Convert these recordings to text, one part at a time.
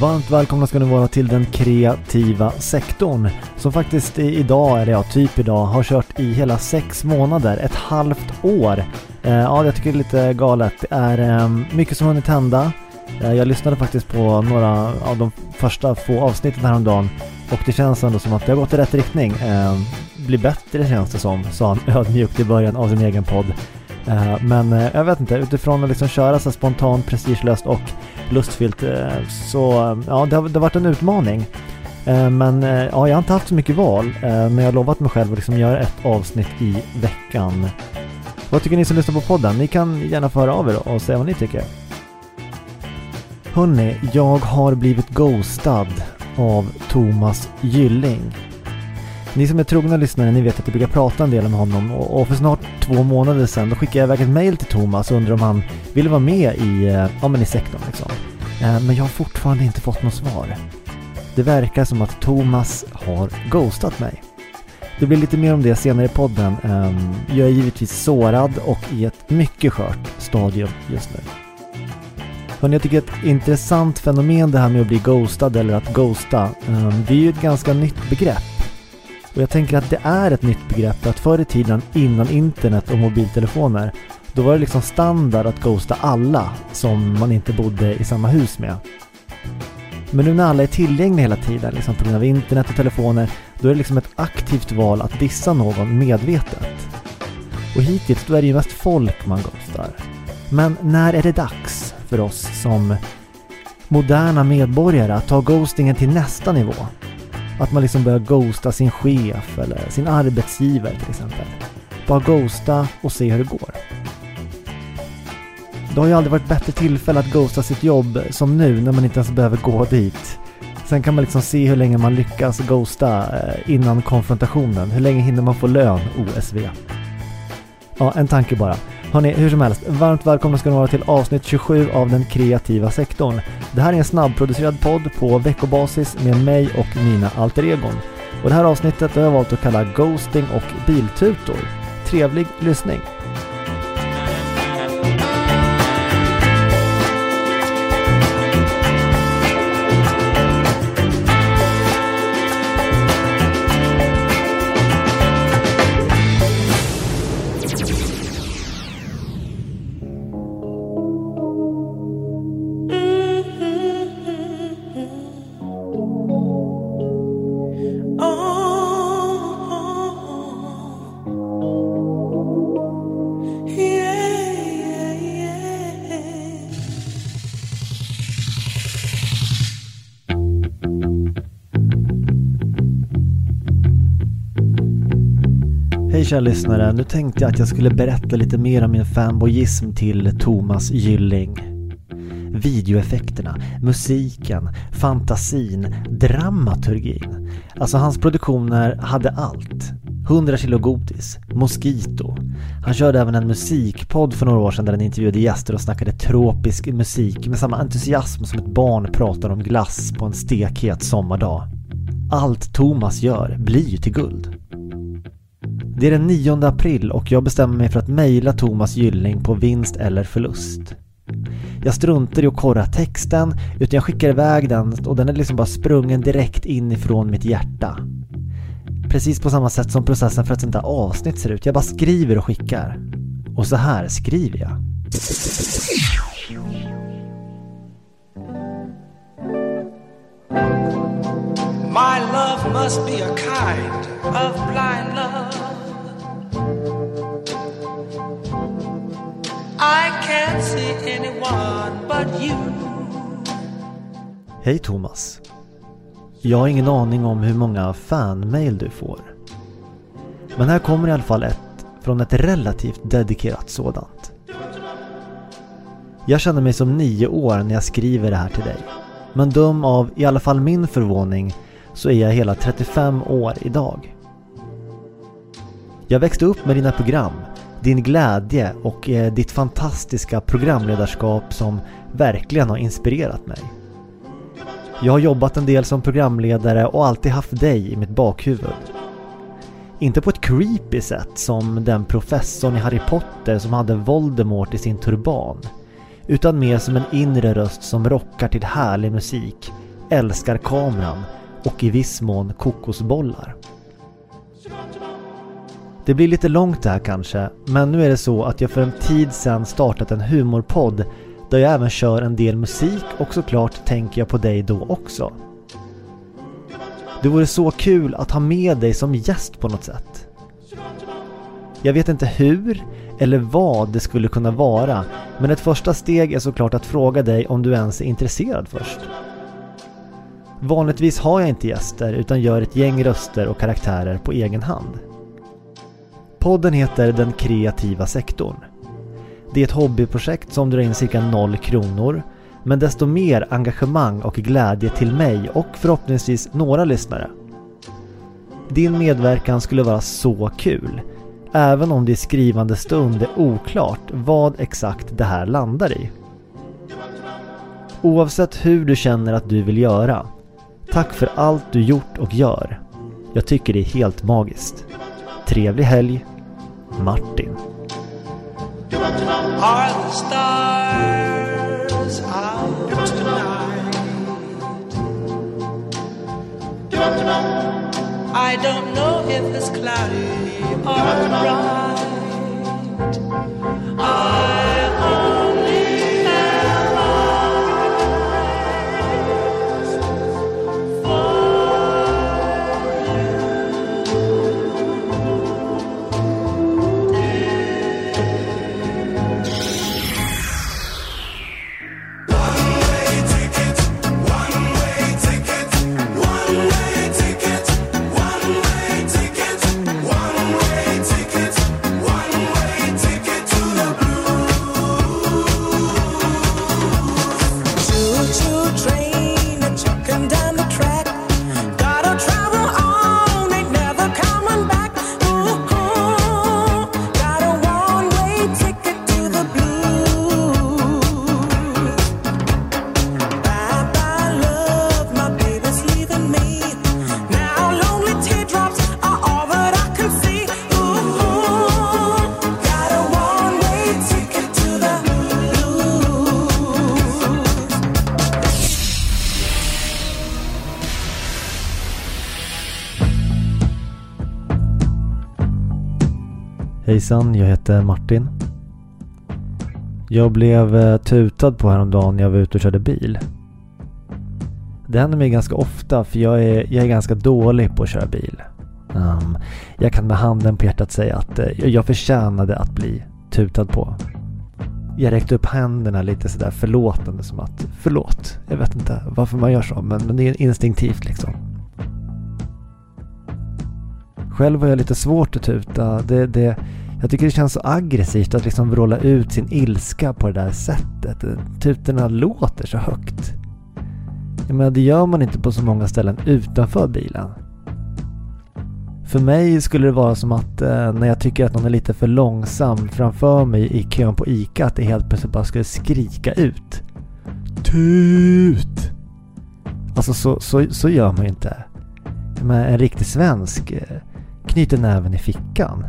Varmt välkomna ska ni vara till den kreativa sektorn som faktiskt idag, eller ja, typ idag, har kört i hela sex månader, ett halvt år. Eh, ja, jag tycker det är lite galet. Det är eh, mycket som hunnit hända. Eh, jag lyssnade faktiskt på några av de första få avsnitten häromdagen och det känns ändå som att det har gått i rätt riktning. Ehm, bli bättre känns det som, sa han ödmjukt i början av sin egen podd. Eh, men eh, jag vet inte, utifrån att liksom köra så spontant, prestigelöst och lustfyllt eh, så ja, det har, det har varit en utmaning. Men ja, jag har inte haft så mycket val, men jag har lovat mig själv att liksom göra ett avsnitt i veckan. Vad tycker ni som lyssnar på podden? Ni kan gärna få höra av er och säga vad ni tycker. Hörni, jag har blivit ghostad av Thomas Gylling. Ni som är trogna lyssnare, ni vet att jag brukar prata en del med honom och för snart två månader sedan då skickade jag iväg ett mail till Thomas och undrade om han ville vara med i, eh, ja men i sektorn liksom. Eh, men jag har fortfarande inte fått något svar. Det verkar som att Thomas har ghostat mig. Det blir lite mer om det senare i podden. Ehm, jag är givetvis sårad och i ett mycket skört stadium just nu. Hörrni, jag tycker ett intressant fenomen det här med att bli ghostad eller att ghosta. Ehm, det är ju ett ganska nytt begrepp. Och jag tänker att det är ett nytt begrepp att förr i tiden innan internet och mobiltelefoner då var det liksom standard att ghosta alla som man inte bodde i samma hus med. Men nu när alla är tillgängliga hela tiden, liksom på grund av internet och telefoner, då är det liksom ett aktivt val att dissa någon medvetet. Och hittills då är det ju mest folk man ghostar. Men när är det dags för oss som moderna medborgare att ta ghostingen till nästa nivå? Att man liksom börjar ghosta sin chef eller sin arbetsgivare till exempel. Bara ghosta och se hur det går. Det har ju aldrig varit bättre tillfälle att ghosta sitt jobb som nu när man inte ens behöver gå dit. Sen kan man liksom se hur länge man lyckas ghosta eh, innan konfrontationen. Hur länge hinner man få lön OSV? Ja, en tanke bara. Hörni, hur som helst, varmt välkomna ska ni vara till avsnitt 27 av den kreativa sektorn. Det här är en snabbproducerad podd på veckobasis med mig och mina alter egon. Och det här avsnittet har jag valt att kalla Ghosting och biltutor. Trevlig lyssning! Hej kära lyssnare, nu tänkte jag att jag skulle berätta lite mer om min fanboyism till Thomas Gylling. Videoeffekterna, musiken, fantasin, dramaturgin. Alltså hans produktioner hade allt. 100 kilo godis, Mosquito. Han körde även en musikpodd för några år sedan där han intervjuade gäster och snackade tropisk musik med samma entusiasm som ett barn pratar om glass på en stekhet sommardag. Allt Thomas gör blir ju till guld. Det är den 9 april och jag bestämmer mig för att mejla Thomas Gylling på vinst eller förlust. Jag struntar i att korra texten utan jag skickar iväg den och den är liksom bara sprungen direkt inifrån mitt hjärta. Precis på samma sätt som processen för ett sånt här avsnitt ser ut. Jag bara skriver och skickar. Och så här skriver jag. My love must be a kind of blind love I can't see anyone but you Hej Thomas. Jag har ingen aning om hur många fanmail du får. Men här kommer i alla fall ett från ett relativt dedikerat sådant. Jag känner mig som nio år när jag skriver det här till dig. Men döm av i alla fall min förvåning så är jag hela 35 år idag. Jag växte upp med dina program din glädje och eh, ditt fantastiska programledarskap som verkligen har inspirerat mig. Jag har jobbat en del som programledare och alltid haft dig i mitt bakhuvud. Inte på ett creepy sätt som den professorn i Harry Potter som hade Voldemort i sin turban. Utan mer som en inre röst som rockar till härlig musik, älskar kameran och i viss mån kokosbollar. Det blir lite långt det här kanske, men nu är det så att jag för en tid sedan startat en humorpodd där jag även kör en del musik och såklart tänker jag på dig då också. Det vore så kul att ha med dig som gäst på något sätt. Jag vet inte hur eller vad det skulle kunna vara, men ett första steg är såklart att fråga dig om du ens är intresserad först. Vanligtvis har jag inte gäster utan gör ett gäng röster och karaktärer på egen hand. Podden heter Den kreativa sektorn. Det är ett hobbyprojekt som drar in cirka noll kronor men desto mer engagemang och glädje till mig och förhoppningsvis några lyssnare. Din medverkan skulle vara så kul, även om det i skrivande stund är oklart vad exakt det här landar i. Oavsett hur du känner att du vill göra, tack för allt du gjort och gör. Jag tycker det är helt magiskt. Trevlig helg, Martin. I don't know if it's cloudy or bright. Hejsan, jag heter Martin. Jag blev eh, tutad på häromdagen när jag var ute och körde bil. Det händer mig ganska ofta för jag är, jag är ganska dålig på att köra bil. Um, jag kan med handen på hjärtat säga att eh, jag förtjänade att bli tutad på. Jag räckte upp händerna lite sådär förlåtande som att förlåt. Jag vet inte varför man gör så men, men det är instinktivt liksom. Själv har jag lite svårt att tuta. Det, det, jag tycker det känns så aggressivt att liksom vråla ut sin ilska på det där sättet. Tutorna låter så högt. Jag menar, det gör man inte på så många ställen utanför bilen. För mig skulle det vara som att eh, när jag tycker att någon är lite för långsam framför mig i kön på ICA att det helt plötsligt bara skulle skrika ut. Tut! Alltså så, så, så gör man ju inte. Men en riktig svensk eh, knyter näven i fickan.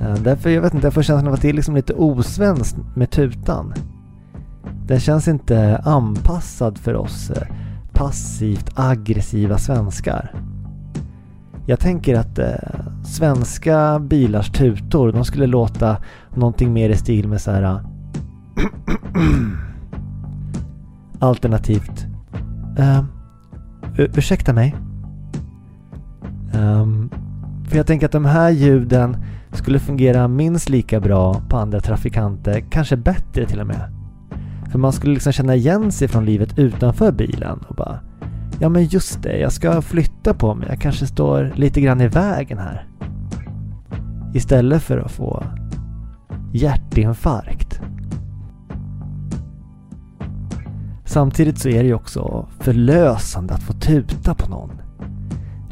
Eh, därför, jag vet inte, jag får känslan av att det är liksom lite osvenskt med tutan. Den känns inte anpassad för oss eh, passivt aggressiva svenskar. Jag tänker att eh, svenska bilars tutor, de skulle låta någonting mer i stil med så här eh, Alternativt Uh, Ursäkta mig? Ehm, för jag tänker att de här ljuden skulle fungera minst lika bra på andra trafikanter, kanske bättre till och med. För man skulle liksom känna igen sig från livet utanför bilen och bara Ja men just det, jag ska flytta på mig. Jag kanske står lite grann i vägen här. Istället för att få hjärtinfarkt. Samtidigt så är det ju också förlösande att få tuta på någon.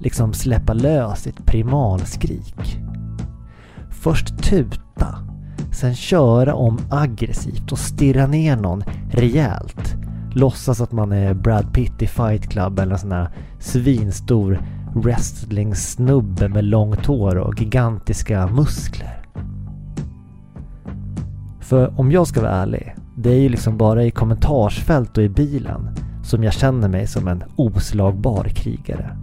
Liksom släppa lös sitt primalskrik. Först tuta, sen köra om aggressivt och stirra ner någon rejält. Låtsas att man är Brad Pitt i Fight Club eller en sån där svinstor wrestlingsnubbe med långt hår och gigantiska muskler. För om jag ska vara ärlig, det är ju liksom bara i kommentarsfält och i bilen som jag känner mig som en oslagbar krigare.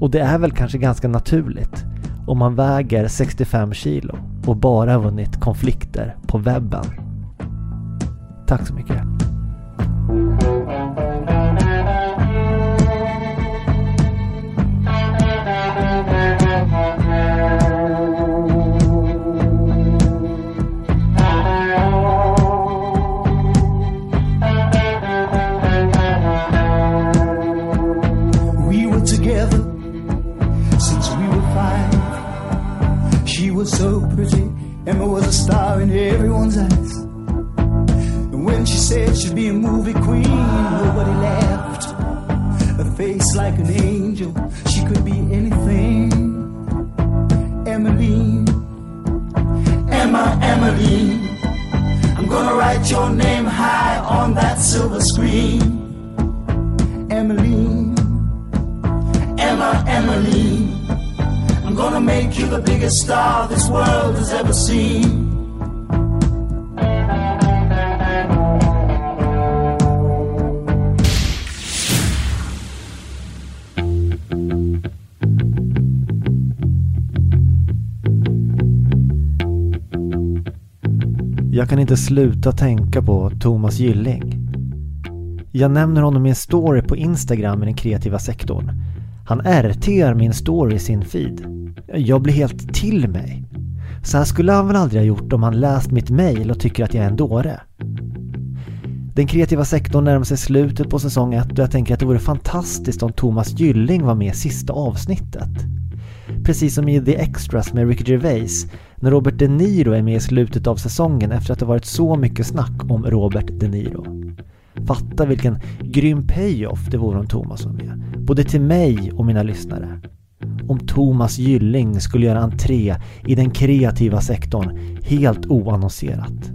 Och det är väl kanske ganska naturligt om man väger 65 kilo och bara vunnit konflikter på webben. Tack så mycket. A star in everyone's eyes. And when she said she'd be a movie queen, nobody laughed. A face like an angel, she could be anything. Emmeline, Emma, Emmeline. I'm gonna write your name high on that silver screen. Gonna make you the biggest star this world has ever seen. Jag kan inte sluta tänka på Thomas Gylling. Jag nämner honom i en story på Instagram i den kreativa sektorn. Han RTar min story i sin feed. Jag blir helt till mig. Så här skulle han väl aldrig ha gjort om han läst mitt mail och tycker att jag är en dåre. Den kreativa sektorn närmar sig slutet på säsong 1 och jag tänker att det vore fantastiskt om Thomas Gylling var med i sista avsnittet. Precis som i The Extras med Ricky Gervais när Robert De Niro är med i slutet av säsongen efter att det varit så mycket snack om Robert De Niro. Fatta vilken grym payoff det vore om Thomas var med. Både till mig och mina lyssnare. Om Thomas Gylling skulle göra entré i den kreativa sektorn helt oannonserat.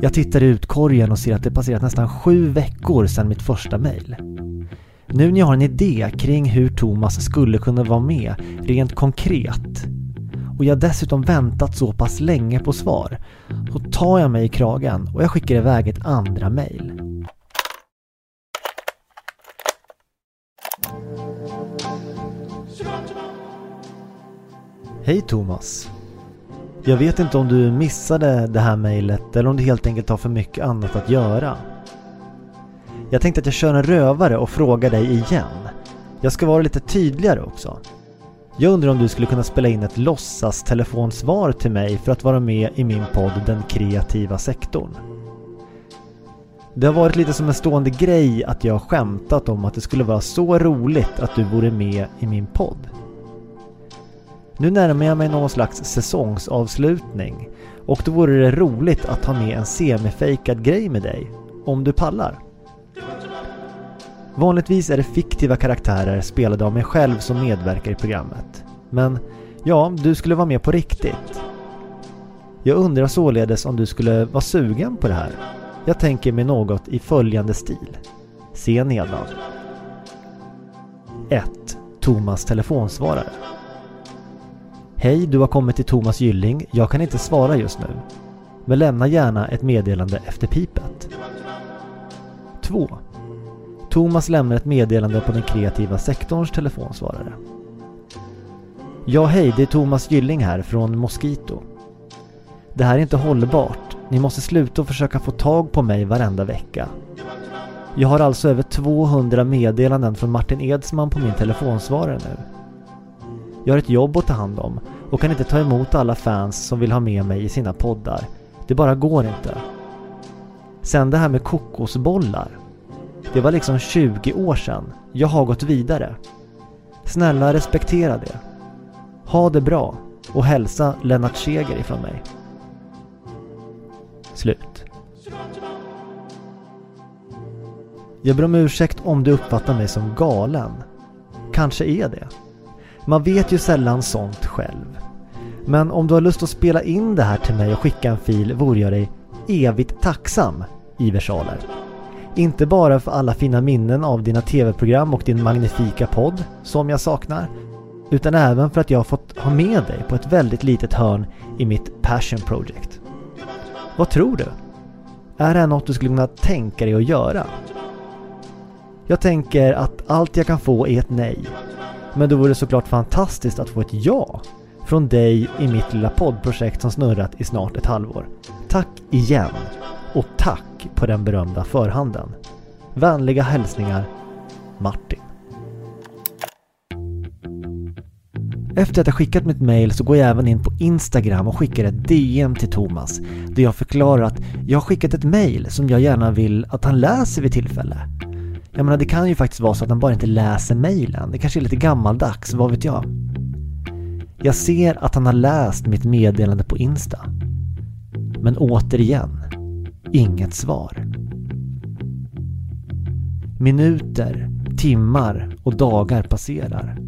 Jag tittar i utkorgen och ser att det passerat nästan sju veckor sedan mitt första mejl. Nu när jag har en idé kring hur Thomas skulle kunna vara med rent konkret och jag dessutom väntat så pass länge på svar så tar jag mig i kragen och jag skickar iväg ett andra mejl. Hej Thomas! Jag vet inte om du missade det här mejlet eller om du helt enkelt har för mycket annat att göra. Jag tänkte att jag kör en rövare och frågar dig igen. Jag ska vara lite tydligare också. Jag undrar om du skulle kunna spela in ett låtsas telefonsvar till mig för att vara med i min podd Den kreativa sektorn. Det har varit lite som en stående grej att jag har skämtat om att det skulle vara så roligt att du vore med i min podd. Nu närmar jag mig någon slags säsongsavslutning och då vore det roligt att ha med en semifejkad grej med dig, om du pallar. Vanligtvis är det fiktiva karaktärer spelade av mig själv som medverkar i programmet. Men ja, du skulle vara med på riktigt. Jag undrar således om du skulle vara sugen på det här. Jag tänker mig något i följande stil. Se nedan. 1. Thomas telefonsvarare. Hej, du har kommit till Thomas Gylling. Jag kan inte svara just nu. Men lämna gärna ett meddelande efter pipet. 2. Thomas lämnar ett meddelande på den kreativa sektorns telefonsvarare. Ja, hej, det är Thomas Gylling här från Mosquito. Det här är inte hållbart. Ni måste sluta och försöka få tag på mig varenda vecka. Jag har alltså över 200 meddelanden från Martin Edsman på min telefonsvarare nu. Jag har ett jobb att ta hand om och kan inte ta emot alla fans som vill ha med mig i sina poddar. Det bara går inte. Sen det här med kokosbollar. Det var liksom 20 år sedan. Jag har gått vidare. Snälla respektera det. Ha det bra och hälsa Lennart Seger ifrån mig. Slut. Jag ber om ursäkt om du uppfattar mig som galen. Kanske är det. Man vet ju sällan sånt själv. Men om du har lust att spela in det här till mig och skicka en fil vore jag dig evigt tacksam i versaler. Inte bara för alla fina minnen av dina tv-program och din magnifika podd, som jag saknar, utan även för att jag har fått ha med dig på ett väldigt litet hörn i mitt passion project. Vad tror du? Är det här något du skulle kunna tänka dig att göra? Jag tänker att allt jag kan få är ett nej. Men det vore såklart fantastiskt att få ett ja från dig i mitt lilla poddprojekt som snurrat i snart ett halvår. Tack igen! Och tack på den berömda förhanden. Vänliga hälsningar Martin. Efter att jag skickat mitt mail så går jag även in på Instagram och skickar ett DM till Thomas där jag förklarar att jag har skickat ett mail som jag gärna vill att han läser vid tillfälle. Jag menar det kan ju faktiskt vara så att han bara inte läser mejlen. Det kanske är lite gammaldags, vad vet jag? Jag ser att han har läst mitt meddelande på Insta. Men återigen, inget svar. Minuter, timmar och dagar passerar.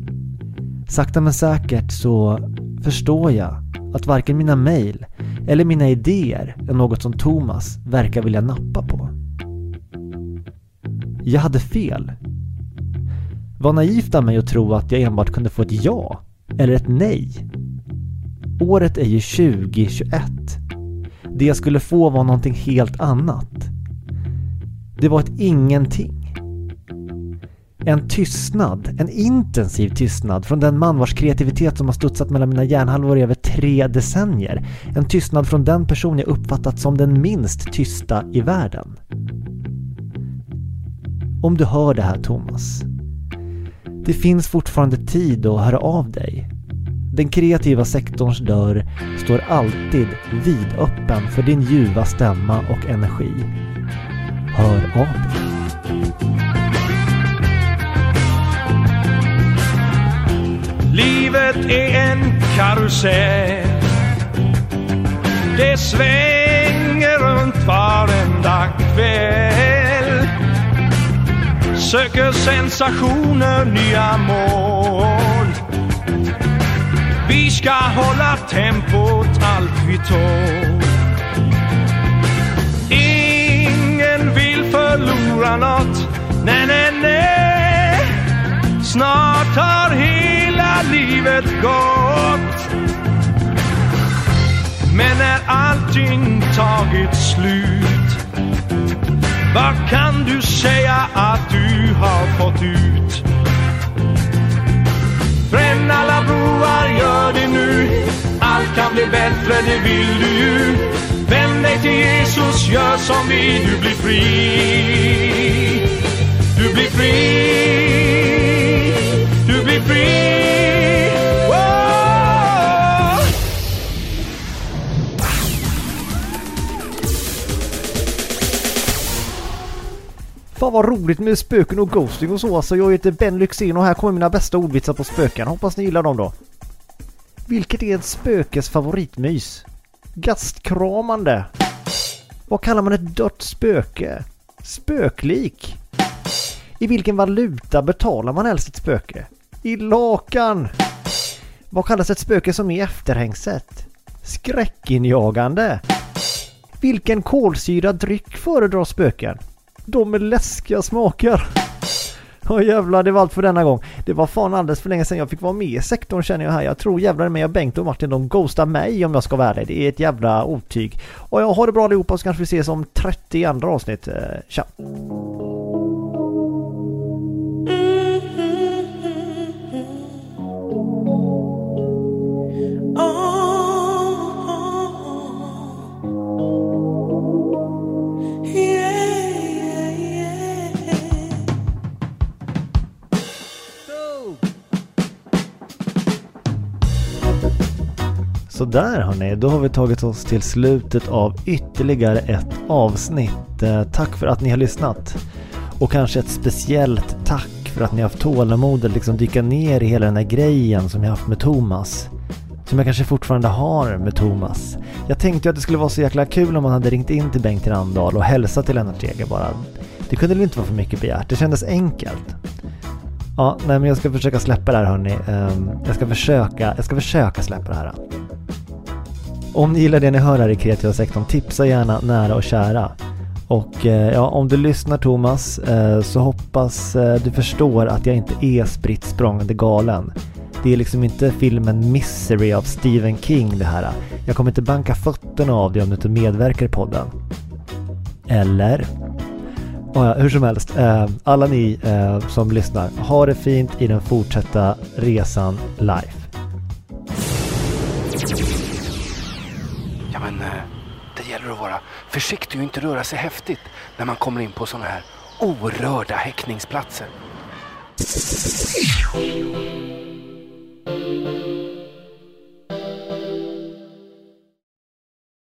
Sakta men säkert så förstår jag att varken mina mejl eller mina idéer är något som Thomas verkar vilja nappa på. Jag hade fel. Var naivt av mig att tro att jag enbart kunde få ett ja eller ett nej. Året är ju 2021. Det jag skulle få var någonting helt annat. Det var ett ingenting. En tystnad, en intensiv tystnad från den man vars kreativitet som har studsat mellan mina hjärnhalvor i över tre decennier. En tystnad från den person jag uppfattat som den minst tysta i världen. Om du hör det här Thomas. Det finns fortfarande tid att höra av dig. Den kreativa sektorns dörr står alltid vidöppen för din ljuva stämma och energi. Hör av dig. Livet är en karusell. Det svänger runt varenda kväll. Söker sensationer, nya mål. Vi ska hålla tempot allt vi tål. Ingen vill förlora nåt, Nej, nej, nej. Snart har hela livet gått. Men när allting tagit slut vad kan du säga att du har fått ut? Bränn alla broar, gör det nu. Allt kan bli bättre, det vill du ju. Vänd dig till Jesus, gör som vi, du blir fri. Du blir fri. Du blir fri. Fan vad roligt med spöken och ghosting och så alltså. Jag heter Ben Lyxzén och här kommer mina bästa ordvitsar på spöken. Hoppas ni gillar dem då. Vilket är ett spökes favoritmys? Gastkramande. Vad kallar man ett dött spöke? Spöklik. I vilken valuta betalar man helst ett spöke? I lakan. Vad kallas ett spöke som är efterhängset? Skräckinjagande. Vilken kolsyrad dryck föredrar spöken? De med läskiga smaker. Ja jävlar, det var allt för denna gång. Det var fan alldeles för länge sedan jag fick vara med i sektorn känner jag här. Jag tror jävlar med Bengt och Martin de ghostar mig om jag ska vara ärlig. Det är ett jävla otyg. Och jag har det bra allihopa så kanske vi ses om 30 andra avsnitt. Eh, tja! Sådär hörni, då har vi tagit oss till slutet av ytterligare ett avsnitt. Eh, tack för att ni har lyssnat. Och kanske ett speciellt tack för att ni har haft tålamod att liksom dyka ner i hela den här grejen som jag haft med Thomas. Som jag kanske fortfarande har med Thomas. Jag tänkte ju att det skulle vara så jäkla kul om man hade ringt in till Bengt Randahl och hälsat till Lennart Jäger bara. Det kunde väl inte vara för mycket begärt, det kändes enkelt. Ja, nej men jag ska försöka släppa det här hörni. Ehm, jag ska försöka, jag ska försöka släppa det här. Om ni gillar det ni hör här i kreativa sektorn, tipsa gärna nära och kära. Och eh, ja, om du lyssnar Thomas eh, så hoppas eh, du förstår att jag inte är spritt språngande galen. Det är liksom inte filmen Misery av Stephen King det här. Jag kommer inte banka fötterna av dig om du inte medverkar i podden. Eller? Oh ja, hur som helst, eh, alla ni eh, som lyssnar, ha det fint i den fortsatta resan life. Försiktig och inte röra sig häftigt när man kommer in på sådana här orörda häckningsplatser.